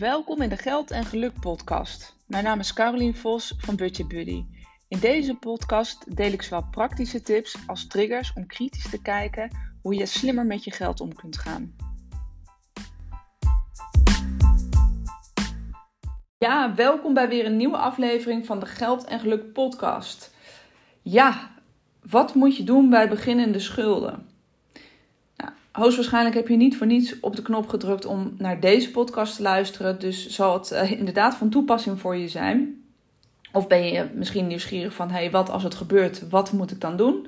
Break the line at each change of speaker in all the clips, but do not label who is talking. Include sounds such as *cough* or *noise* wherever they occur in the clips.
Welkom in de Geld en Geluk podcast. Mijn naam is Carolien Vos van Budget Buddy. In deze podcast deel ik zowel praktische tips als triggers om kritisch te kijken hoe je slimmer met je geld om kunt gaan. Ja, welkom bij weer een nieuwe aflevering van de Geld en Geluk podcast. Ja, wat moet je doen bij beginnende schulden? Hoogstwaarschijnlijk heb je niet voor niets op de knop gedrukt om naar deze podcast te luisteren. Dus zal het uh, inderdaad van toepassing voor je zijn. Of ben je misschien nieuwsgierig van, hey, wat als het gebeurt, wat moet ik dan doen?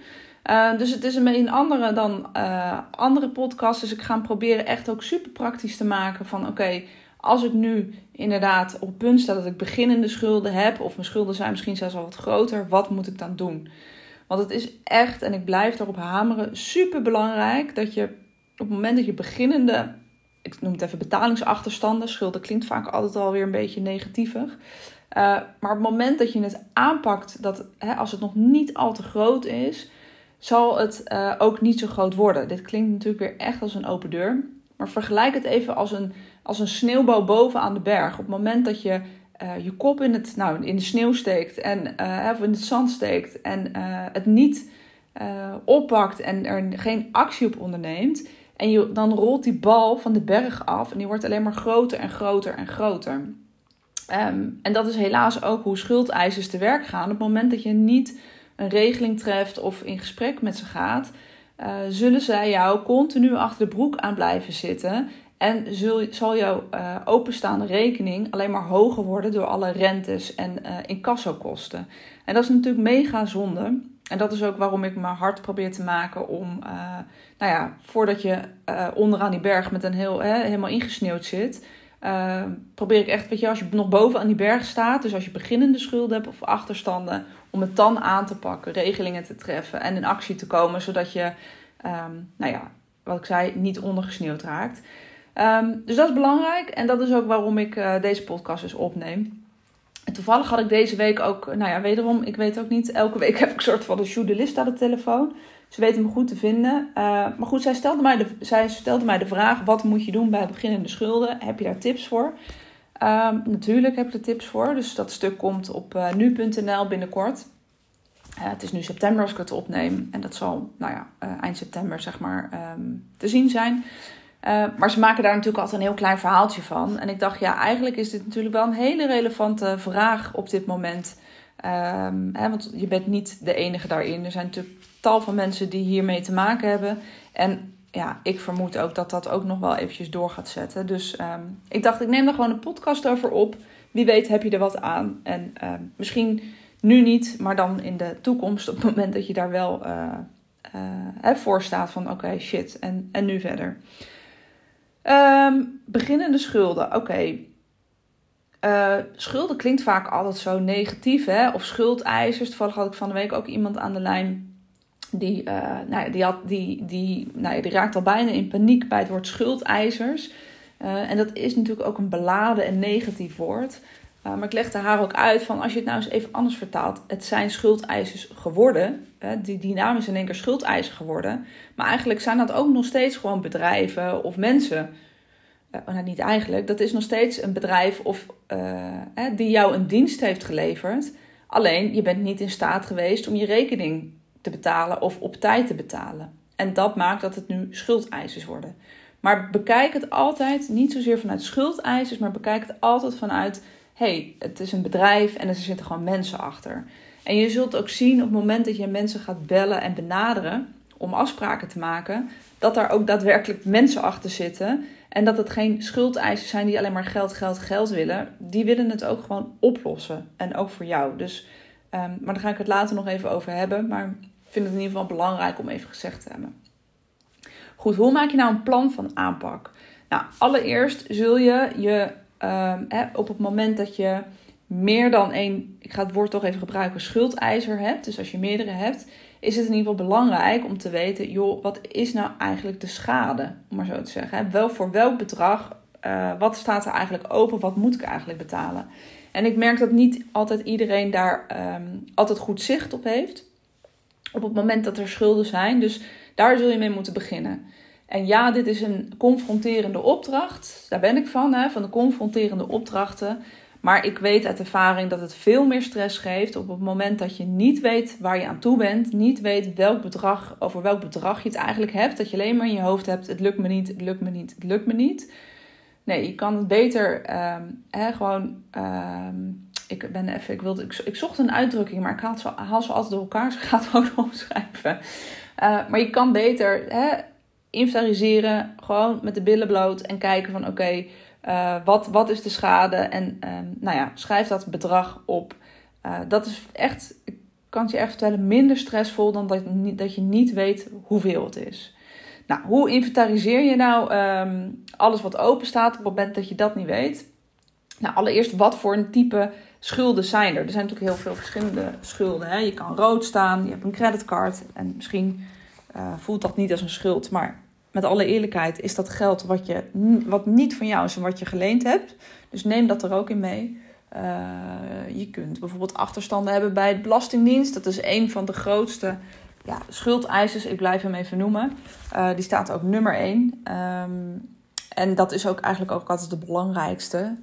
Uh, dus het is een andere dan uh, andere podcasts. Dus ik ga proberen echt ook super praktisch te maken van, oké, als ik nu inderdaad op het punt sta dat ik beginnende schulden heb, of mijn schulden zijn misschien zelfs al wat groter, wat moet ik dan doen? Want het is echt, en ik blijf daarop hameren, super belangrijk dat je op het moment dat je beginnende, ik noem het even betalingsachterstanden, schulden klinkt vaak altijd alweer een beetje negatievig. Uh, maar op het moment dat je het aanpakt, dat hè, als het nog niet al te groot is, zal het uh, ook niet zo groot worden. Dit klinkt natuurlijk weer echt als een open deur. Maar vergelijk het even als een, als een sneeuwbouw boven aan de berg. Op het moment dat je uh, je kop in, het, nou, in de sneeuw steekt en, of in het zand steekt en het niet oppakt en er geen actie op onderneemt, en je, dan rolt die bal van de berg af en die wordt alleen maar groter en groter en groter. Ehm, en dat is helaas ook hoe schuldeisers te werk gaan. Op het moment dat je niet een regeling treft of in gesprek met ze gaat, uh, zullen zij jou continu achter de broek aan blijven zitten. En zal jouw uh, openstaande rekening alleen maar hoger worden door alle rentes en uh, incassokosten. En dat is natuurlijk mega zonde. En dat is ook waarom ik me hard probeer te maken om, uh, nou ja, voordat je uh, onderaan die berg met een heel, hè, helemaal ingesneeuwd zit, uh, probeer ik echt, weet je, als je nog boven aan die berg staat, dus als je beginnende schulden hebt of achterstanden, om het dan aan te pakken, regelingen te treffen en in actie te komen, zodat je, um, nou ja, wat ik zei, niet ondergesneeuwd raakt. Um, dus dat is belangrijk en dat is ook waarom ik deze podcast dus opneem. Toevallig had ik deze week ook, nou ja, wederom, ik weet ook niet, elke week *laughs* heb ik een soort van een journalist aan de telefoon. Ze weten me goed te vinden. Uh, maar goed, zij stelde, mij de, zij stelde mij de vraag: wat moet je doen bij beginnende schulden? Heb je daar tips voor? Uh, natuurlijk heb ik er tips voor. Dus dat stuk komt op uh, nu.nl binnenkort. Uh, het is nu september als ik het opneem. En dat zal, nou ja, eind september zeg maar um, te zien zijn. Uh, maar ze maken daar natuurlijk altijd een heel klein verhaaltje van. En ik dacht, ja, eigenlijk is dit natuurlijk wel een hele relevante vraag op dit moment. Um, hè, want je bent niet de enige daarin. Er zijn natuurlijk tal van mensen die hiermee te maken hebben. En ja, ik vermoed ook dat dat ook nog wel eventjes door gaat zetten. Dus um, ik dacht, ik neem er gewoon een podcast over op. Wie weet heb je er wat aan. En uh, misschien nu niet, maar dan in de toekomst, op het moment dat je daar wel uh, voor staat van oké, shit, en, en nu verder. Um, beginnende schulden. Oké. Uh, schulden klinkt vaak altijd zo negatief, hè? Of schuldeisers. Toevallig had ik van de week ook iemand aan de lijn. Die, uh, nou ja, die, had, die, die, nou ja, die raakt al bijna in paniek bij het woord schuldeisers. Uh, en dat is natuurlijk ook een beladen en negatief woord. Uh, maar ik legde haar ook uit van als je het nou eens even anders vertaalt. Het zijn schuldeisers geworden. Hè, die, is in één keer schuldeiser geworden. Maar eigenlijk zijn dat ook nog steeds gewoon bedrijven of mensen. Uh, nou, niet eigenlijk. Dat is nog steeds een bedrijf of, uh, die jou een dienst heeft geleverd. Alleen je bent niet in staat geweest om je rekening te betalen of op tijd te betalen. En dat maakt dat het nu schuldeisers worden. Maar bekijk het altijd niet zozeer vanuit schuldeisers, maar bekijk het altijd vanuit hey, het is een bedrijf en er zitten gewoon mensen achter. En je zult ook zien op het moment dat je mensen gaat bellen en benaderen om afspraken te maken, dat daar ook daadwerkelijk mensen achter zitten. En dat het geen schuldeisers zijn die alleen maar geld, geld, geld willen. Die willen het ook gewoon oplossen. En ook voor jou. Dus, um, maar daar ga ik het later nog even over hebben. Maar ik vind het in ieder geval belangrijk om even gezegd te hebben. Goed, hoe maak je nou een plan van aanpak? Nou, allereerst zul je je hè, op het moment dat je meer dan één, ik ga het woord toch even gebruiken, schuldeiser hebt, dus als je meerdere hebt, is het in ieder geval belangrijk om te weten, joh, wat is nou eigenlijk de schade, om maar zo te zeggen. Hè? Wel voor welk bedrag, uh, wat staat er eigenlijk open, wat moet ik eigenlijk betalen? En ik merk dat niet altijd iedereen daar um, altijd goed zicht op heeft, op het moment dat er schulden zijn. Dus daar zul je mee moeten beginnen. En ja, dit is een confronterende opdracht. Daar ben ik van, hè, van de confronterende opdrachten. Maar ik weet uit ervaring dat het veel meer stress geeft op het moment dat je niet weet waar je aan toe bent. Niet weet welk bedrag, over welk bedrag je het eigenlijk hebt. Dat je alleen maar in je hoofd hebt: het lukt me niet, het lukt me niet, het lukt me niet. Nee, je kan het beter ehm, hè, gewoon. Ehm, ik ben even, ik, wilde, ik, ik, zocht een uitdrukking, maar ik haal ze, haal ze altijd door elkaar. Dus ik ga het ook *laughs* opschrijven. Uh, maar je kan beter hè, inventariseren, gewoon met de billen bloot en kijken van oké, uh, wat, wat is de schade? En um, nou ja, schrijf dat bedrag op. Uh, dat is echt, ik kan het je echt vertellen, minder stressvol dan dat, dat je niet weet hoeveel het is. Nou, hoe inventariseer je nou um, alles wat open staat op het moment dat je dat niet weet? Nou, allereerst, wat voor een type schulden zijn er? Er zijn natuurlijk heel veel verschillende schulden. Hè? Je kan rood staan, je hebt een creditcard en misschien uh, voelt dat niet als een schuld, maar met alle eerlijkheid is dat geld wat, je, wat niet van jou is en wat je geleend hebt. Dus neem dat er ook in mee. Uh, je kunt bijvoorbeeld achterstanden hebben bij de Belastingdienst. Dat is een van de grootste ja, schuldeisers. Ik blijf hem even noemen. Uh, die staat ook nummer 1. Um, ehm, en dat is ook eigenlijk ook altijd de belangrijkste,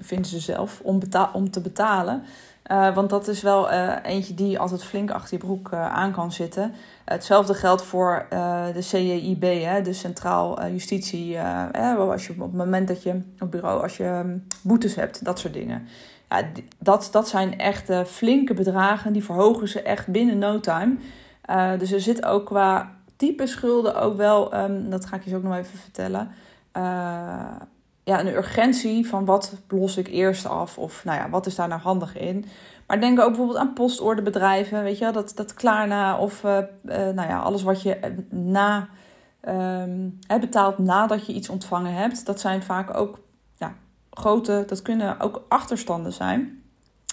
vinden ze zelf, om, om te betalen. Want dat is wel eentje die altijd flink achter je broek aan kan zitten. Hetzelfde geldt voor de CJIB, hè, de Centraal Justitie. als je op het moment dat je op bureau, als je um, boetes hebt, dat soort dingen. Ja, dat, dat zijn echt flinke bedragen. Die verhogen ze echt binnen no time. dus er zit ook qua type schulden ook wel, um, dat ga ik je zo ook nog even vertellen ja, een urgentie van wat los ik eerst af of nou ja, wat is daar nou handig in. Maar denk ook bijvoorbeeld aan postordebedrijven, weet je dat, dat Klarna of uh, uh, nou ja, alles wat je eh, na um, betaalt nadat je iets ontvangen hebt. Dat zijn vaak ook ja, grote, dat kunnen ook achterstanden zijn.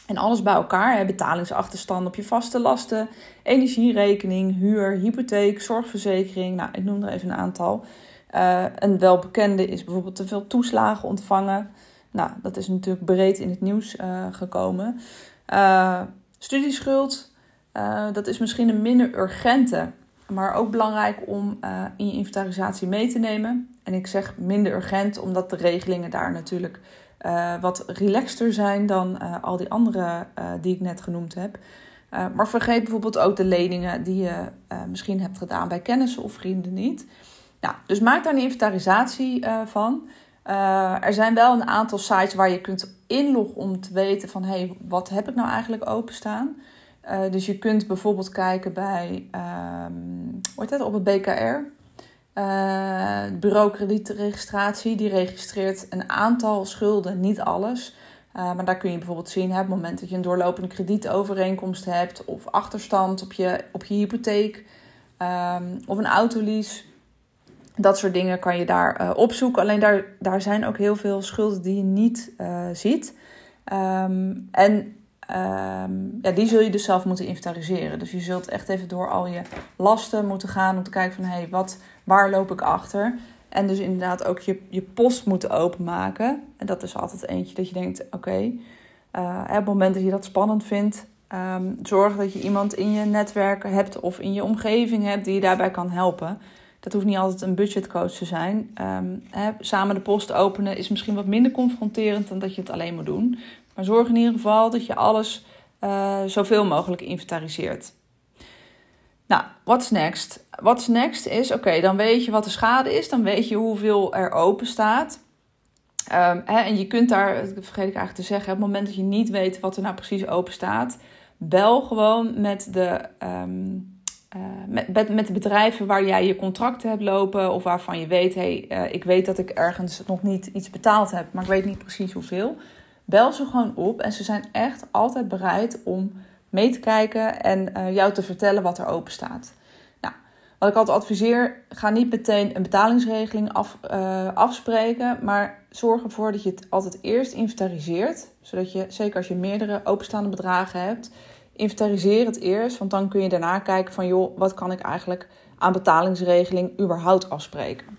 En alles bij elkaar, hè, betalingsachterstand op je vaste lasten, energierekening, huur, hypotheek, zorgverzekering. Nou, ik noem er even een aantal. Uh, een welbekende is bijvoorbeeld te veel toeslagen ontvangen. Nou, dat is natuurlijk breed in het nieuws uh, gekomen. Uh, studieschuld, dat is misschien een minder urgente, maar ook belangrijk om in je inventarisatie mee te nemen. En ik zeg minder urgent, omdat de regelingen daar natuurlijk wat relaxter zijn dan al die andere die ik net genoemd heb. maar vergeet bijvoorbeeld ook de leningen die je misschien hebt gedaan bij kennissen of vrienden niet. Dus maak daar een inventarisatie uh, van. Uh, er zijn wel een aantal sites waar je kunt inloggen om te weten van... hey, wat heb ik nou eigenlijk openstaan? Uh, dus je kunt bijvoorbeeld kijken bij, um, hoe het, op het BKR... Uh, bureau kredietregistratie, die registreert een aantal schulden, niet alles. Maar daar kun je bijvoorbeeld zien, op het moment dat je een doorlopende kredietovereenkomst hebt, of achterstand op je, op je hypotheek, um, of een autolease, dat soort dingen kan je daar uh, opzoeken. Alleen daar, daar zijn ook heel veel schulden die je niet uh, ziet. Um, en um, ja, die zul je dus zelf moeten inventariseren. Dus je zult echt even door al je lasten moeten gaan om te kijken van hé, hey, wat, waar loop ik achter? En dus inderdaad ook je, je post moeten openmaken. En dat is altijd eentje dat je denkt, oké, uh, op het moment dat je dat spannend vindt, um, zorg dat je iemand in je netwerk hebt of in je omgeving hebt die je daarbij kan helpen. Dat hoeft niet altijd een budgetcoach te zijn. Um, hè, samen de post openen is misschien wat minder confronterend dan dat je het alleen moet doen. Maar zorg in ieder geval dat je alles uh, zoveel mogelijk inventariseert. Nou, what's next? What's next is, oké, dan weet je wat de schade is. Dan weet je hoeveel er open staat. Um, hè, en je kunt daar, dat vergeet ik eigenlijk te zeggen, op het moment dat je niet weet wat er nou precies open staat, bel gewoon met de... Um, uh, met, met de bedrijven waar jij je contracten hebt lopen of waarvan je weet, hey, uh, ik weet dat ik ergens nog niet iets betaald heb, maar ik weet niet precies hoeveel. Bel ze gewoon op en ze zijn echt altijd bereid om mee te kijken en uh, jou te vertellen wat er open staat. Nou, wat ik altijd adviseer, ga niet meteen een betalingsregeling af, afspreken, maar zorg ervoor dat je het altijd eerst inventariseert, zodat je, zeker als je meerdere openstaande bedragen hebt, inventariseer het eerst, want dan kun je daarna kijken van joh, wat kan ik eigenlijk aan betalingsregeling überhaupt afspreken.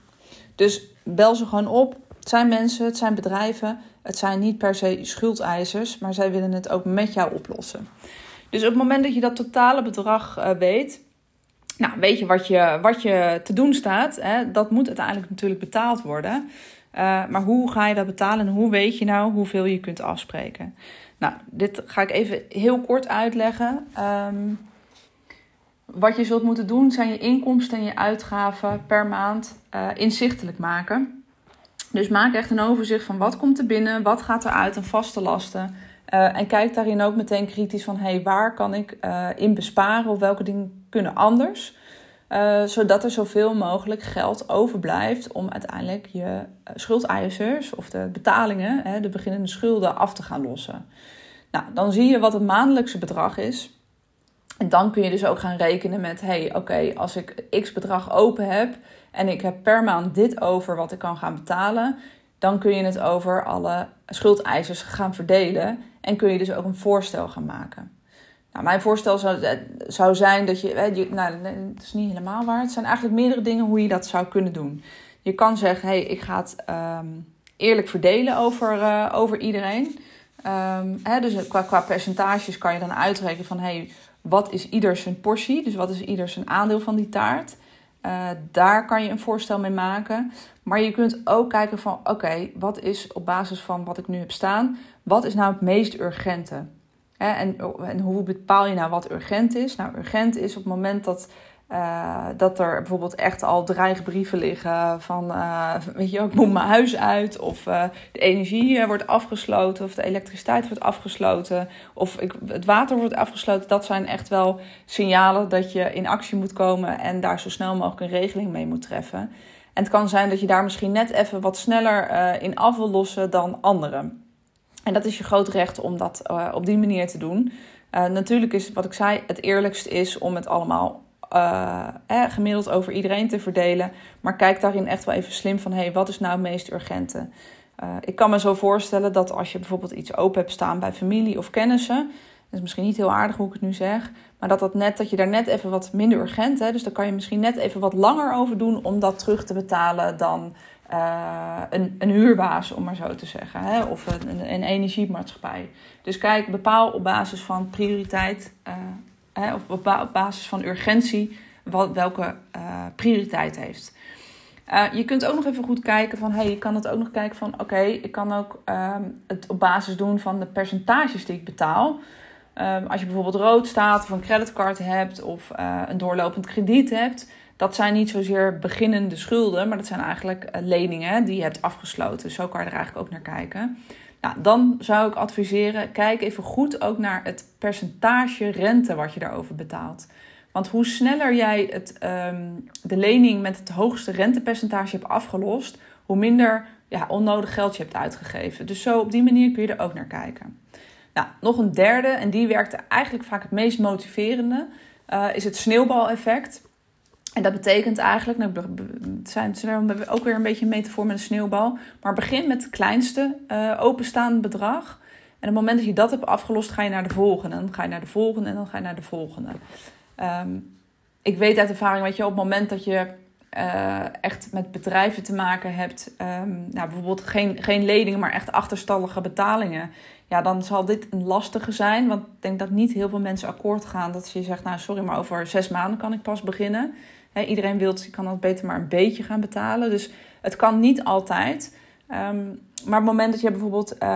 Dus bel ze gewoon op. Het zijn mensen, het zijn bedrijven, het zijn niet per se schuldeisers, maar zij willen het ook met jou oplossen. Dus op het moment dat je dat totale bedrag uh, weet, Nou, weet je wat je, wat je te doen staat? Hè? Dat moet uiteindelijk natuurlijk betaald worden. Uh, maar hoe ga je dat betalen en hoe weet je nou hoeveel je kunt afspreken? Nou, dit ga ik even heel kort uitleggen. Um, wat je zult moeten doen zijn je inkomsten en je uitgaven per maand uh, inzichtelijk maken. Dus maak echt een overzicht van wat komt er binnen, wat gaat er uit en vaste lasten. Uh, en kijk daarin ook meteen kritisch van hey, waar kan ik uh, in besparen of welke dingen kunnen anders. Uh, zodat er zoveel mogelijk geld overblijft om uiteindelijk je schuldeisers of de betalingen, hè, de beginnende schulden, af te gaan lossen. Nou, dan zie je wat het maandelijkse bedrag is. En dan kun je dus ook gaan rekenen met: hey, oké, als ik x bedrag open heb en ik heb per maand dit over wat ik kan gaan betalen, dan kun je het over alle schuldeisers gaan verdelen en kun je dus ook een voorstel gaan maken. Nou, mijn voorstel zou, eh, zou zijn dat je, je, nou, het is niet helemaal waar. Het zijn eigenlijk meerdere dingen hoe je dat zou kunnen doen. Je kan zeggen: hey, ik ga het um, eerlijk verdelen over, uh, over iedereen. Um, hè, dus qua, qua percentages kan je dan uitrekenen van: hey, wat is ieder zijn portie? Dus wat is ieder zijn aandeel van die taart? Daar kan je een voorstel mee maken. Maar je kunt ook kijken van oké, wat is op basis van wat ik nu heb staan, wat is nou het meest urgente? En, en hoe bepaal je nou wat urgent is? Nou, urgent is op het moment dat uh, dat er bijvoorbeeld echt al dreigbrieven liggen van, uh, weet je, ik moet mijn huis uit. Of uh, de energie wordt afgesloten. Of de elektriciteit wordt afgesloten. Of ik, het water wordt afgesloten. Dat zijn echt wel signalen dat je in actie moet komen. En daar zo snel mogelijk een regeling mee moet treffen. En het kan zijn dat je daar misschien net even wat sneller in af wil lossen dan anderen. En dat is je groot recht om dat op die manier te doen. natuurlijk is wat ik zei, het eerlijkst is om het allemaal uh, gemiddeld over iedereen te verdelen. Maar kijk daarin echt wel even slim van: hey, wat is nou het meest urgente? Ik kan me zo voorstellen dat als je bijvoorbeeld iets open hebt staan bij familie of kennissen. Dat is misschien niet heel aardig hoe ik het nu zeg. Maar dat, dat, net, dat je daar net even wat minder urgent hebt. Dus daar kan je misschien net even wat langer over doen om dat terug te betalen dan uh, een, een huurbaas, om maar zo te zeggen. Hè? Of een, een energiemaatschappij. Dus kijk, bepaal op basis van prioriteit hè, of op basis van urgentie wat, welke uh, prioriteit heeft. Je kunt ook nog even goed kijken van, hey, je kan het ook nog kijken van, oké, ik kan ook um, het op basis doen van de percentages die ik betaal. Um, als je bijvoorbeeld rood staat of een creditcard hebt of een doorlopend krediet hebt, dat zijn niet zozeer beginnende schulden, maar dat zijn eigenlijk leningen die je hebt afgesloten. Zo kan je er eigenlijk ook naar kijken. Nou, dan zou ik adviseren, kijk even goed ook naar het percentage rente wat je daarover betaalt. Want hoe sneller jij het, um, de lening met het hoogste rentepercentage hebt afgelost, hoe minder ja, onnodig geld je hebt uitgegeven. Dus zo op die manier kun je er ook naar kijken. Nou, nog een derde, en die werkte eigenlijk vaak het meest motiverende, uh, is het sneeuwbaleffect. En dat betekent eigenlijk, nou, het zijn, ook weer een beetje een metafoor met een sneeuwbal. Maar begin met het kleinste uh, openstaande bedrag. En op het moment dat je dat hebt afgelost, ga je naar de volgende. En dan ga je naar de volgende en dan ga je naar de volgende. Um, ik weet uit ervaring, weet je, op het moment dat je uh, echt met bedrijven te maken hebt, um, nou, bijvoorbeeld geen, geen leningen, maar echt achterstallige betalingen. Ja, dan zal dit een lastige zijn. Want ik denk dat niet heel veel mensen akkoord gaan dat je zegt, nou sorry, maar over zes maanden kan ik pas beginnen iedereen wil, je kan dat beter maar een beetje gaan betalen. Dus het kan niet altijd. Um, maar op het moment dat je bijvoorbeeld um,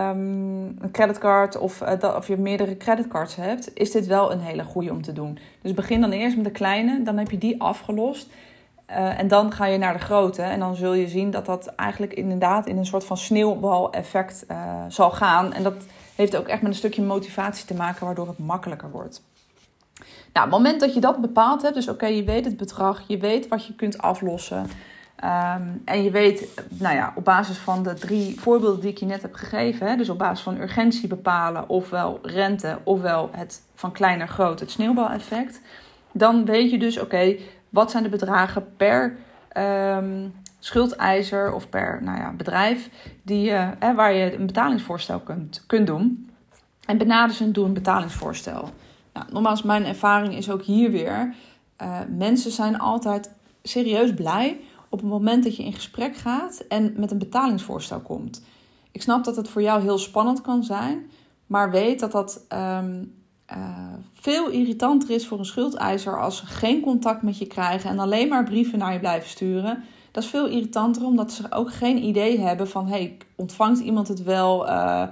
een creditcard of, dat, of je meerdere creditcards hebt, is dit wel een hele goede om te doen. Dus begin dan eerst met de kleine, dan heb je die afgelost. Uh, en dan ga je naar de grote. En dan zul je zien dat dat eigenlijk inderdaad in een soort van sneeuwbal-effect uh, zal gaan. En dat heeft ook echt met een stukje motivatie te maken, waardoor het makkelijker wordt. Nou, het moment dat je dat bepaald hebt, dus oké, je weet het bedrag, je weet wat je kunt aflossen. Um, en je weet, nou ja, op basis van de drie voorbeelden die ik je net heb gegeven, hè, dus op basis van urgentie bepalen, ofwel rente, ofwel het van klein naar groot, het sneeuwbaleffect. Dan weet je dus, oké, wat zijn de bedragen per um, schuldeiser of per nou ja, bedrijf die, hè, waar je een betalingsvoorstel kunt, kunt doen. En benader ze een betalingsvoorstel. Nou, nogmaals, mijn ervaring is ook hier weer. Uh, mensen zijn altijd serieus blij op het moment dat je in gesprek gaat en met een betalingsvoorstel komt. Ik snap dat het voor jou heel spannend kan zijn, maar weet dat dat um, veel irritanter is voor een schuldeiser als ze geen contact met je krijgen en alleen maar brieven naar je blijven sturen. Dat is veel irritanter omdat ze ook geen idee hebben van hey, ontvangt iemand het wel? Uh,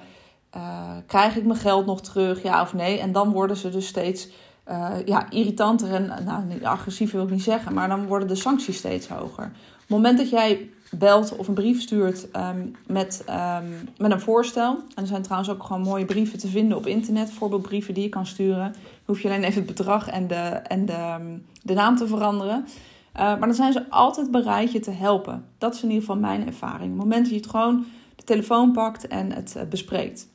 krijg ik mijn geld nog terug, ja of nee? En dan worden ze dus steeds uh, ja, irritanter en nou, agressief wil ik niet zeggen, maar dan worden de sancties steeds hoger. Op het moment dat jij belt of een brief stuurt um, met, um, met een voorstel. En er zijn trouwens ook gewoon mooie brieven te vinden op internet. Voorbeeldbrieven die je kan sturen. hoef je alleen even het bedrag en de, en de, um, de naam te veranderen. Uh, maar dan zijn ze altijd bereid je te helpen. Dat is in ieder geval mijn ervaring. Het moment dat je het gewoon de telefoon pakt en het bespreekt.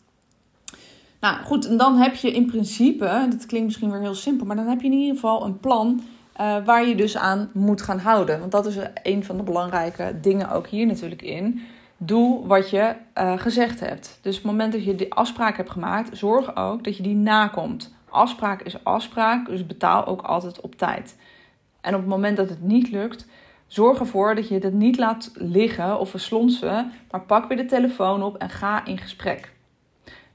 Nou goed, en dan heb je in principe, dat klinkt misschien weer heel simpel, maar dan heb je in ieder geval een plan uh, waar je dus aan moet gaan houden. Want dat is een van de belangrijke dingen ook hier natuurlijk in. Doe wat je uh, gezegd hebt. Dus op het moment dat je die afspraak hebt gemaakt, zorg ook dat je die nakomt. Afspraak is afspraak, dus betaal ook altijd op tijd. En op het moment dat het niet lukt, zorg ervoor dat je het niet laat liggen of verslonsen, maar pak weer de telefoon op en ga in gesprek.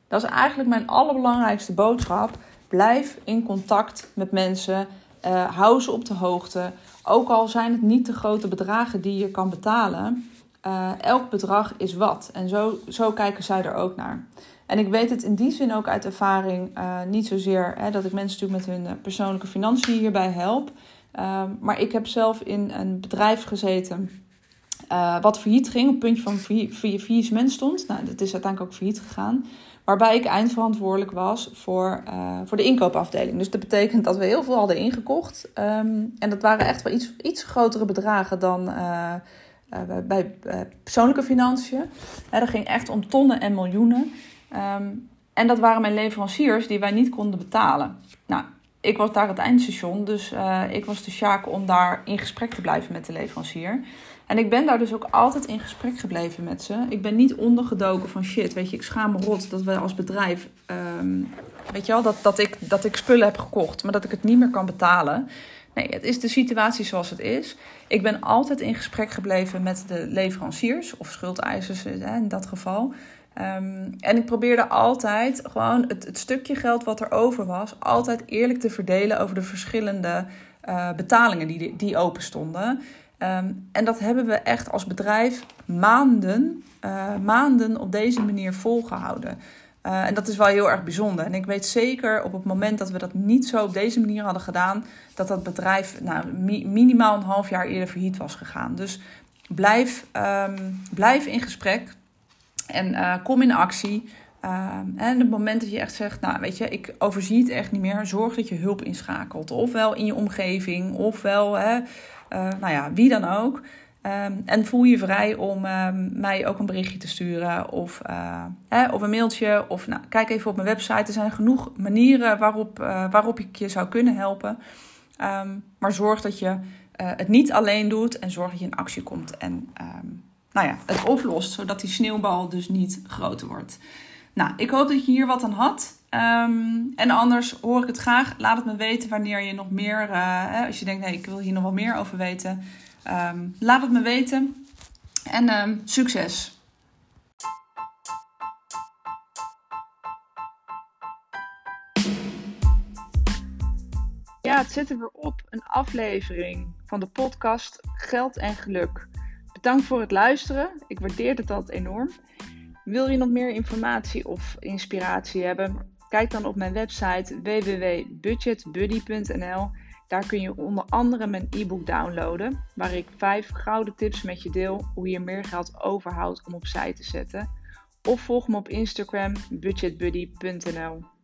Dat is eigenlijk mijn allerbelangrijkste boodschap. Blijf in contact met mensen. Uh, hou ze op de hoogte. Ook al zijn het niet de grote bedragen die je kan betalen. Uh, elk bedrag is wat. En zo, zo kijken zij er ook naar. En ik weet het in die zin ook uit ervaring uh, niet zozeer hè, dat ik mensen natuurlijk met hun persoonlijke financiën hierbij help. maar ik heb zelf in een bedrijf gezeten wat failliet ging, op het puntje van faillissement stond. Nou, dat is uiteindelijk ook failliet gegaan. Waarbij ik eindverantwoordelijk was voor, uh, voor de inkoopafdeling. Dus dat betekent dat we heel veel hadden ingekocht. Um, en dat waren echt wel iets, iets grotere bedragen dan uh, uh, bij persoonlijke financiën. dat ging echt om tonnen en miljoenen. Um, en dat waren mijn leveranciers die wij niet konden betalen. Nou, ik was daar het eindstation, dus ik was de sjaak om daar in gesprek te blijven met de leverancier. En ik ben daar dus ook altijd in gesprek gebleven met ze. Ik ben niet ondergedoken van shit, weet je, ik schaam me rot dat we als bedrijf, um, weet je wel, dat, dat, ik, dat ik spullen heb gekocht, maar dat ik het niet meer kan betalen. Nee, het is de situatie zoals het is. Ik ben altijd in gesprek gebleven met de leveranciers of schuldeisers in dat geval. Um, en ik probeerde altijd gewoon het, het, stukje geld wat er over was, altijd eerlijk te verdelen over de verschillende uh, betalingen die, die open stonden. Um, en dat hebben we echt als bedrijf maanden, uh, maanden op deze manier volgehouden. Uh, en dat is wel heel erg bijzonder. En ik weet zeker op het moment dat we dat niet zo op deze manier hadden gedaan, dat dat bedrijf nou, mi minimaal een half jaar eerder failliet was gegaan. Dus blijf, um, blijf in gesprek en uh, kom in actie. Um, en op het moment dat je echt zegt, nou weet je, ik overzie het echt niet meer, zorg dat je hulp inschakelt. Ofwel in je omgeving, ofwel nou ja, wie dan ook. Um, en voel je vrij om um, mij ook een berichtje te sturen of, uh, hè, of een mailtje. Of nou, kijk even op mijn website. Er zijn genoeg manieren waarop, uh, waarop ik je zou kunnen helpen. Um, maar zorg dat je het niet alleen doet en zorg dat je in actie komt. En nou ja, het oplost, zodat die sneeuwbal dus niet groter wordt. Nou, ik hoop dat je hier wat aan had. Um, en anders hoor ik het graag. Laat het me weten wanneer je nog meer, uh, als je denkt, nee, ik wil hier nog wat meer over weten. Um, laat het me weten. En um, succes! Ja, het zit er weer op. Een aflevering van de podcast Geld en Geluk. Bedankt voor het luisteren. Ik waardeer het altijd enorm. Wil je nog meer informatie of inspiratie hebben? Kijk dan op mijn website www.budgetbuddy.nl. Daar kun je onder andere mijn e-book downloaden, waar ik vijf gouden tips met je deel hoe je meer geld overhoudt om opzij te zetten. Of volg me op Instagram budgetbuddy.nl.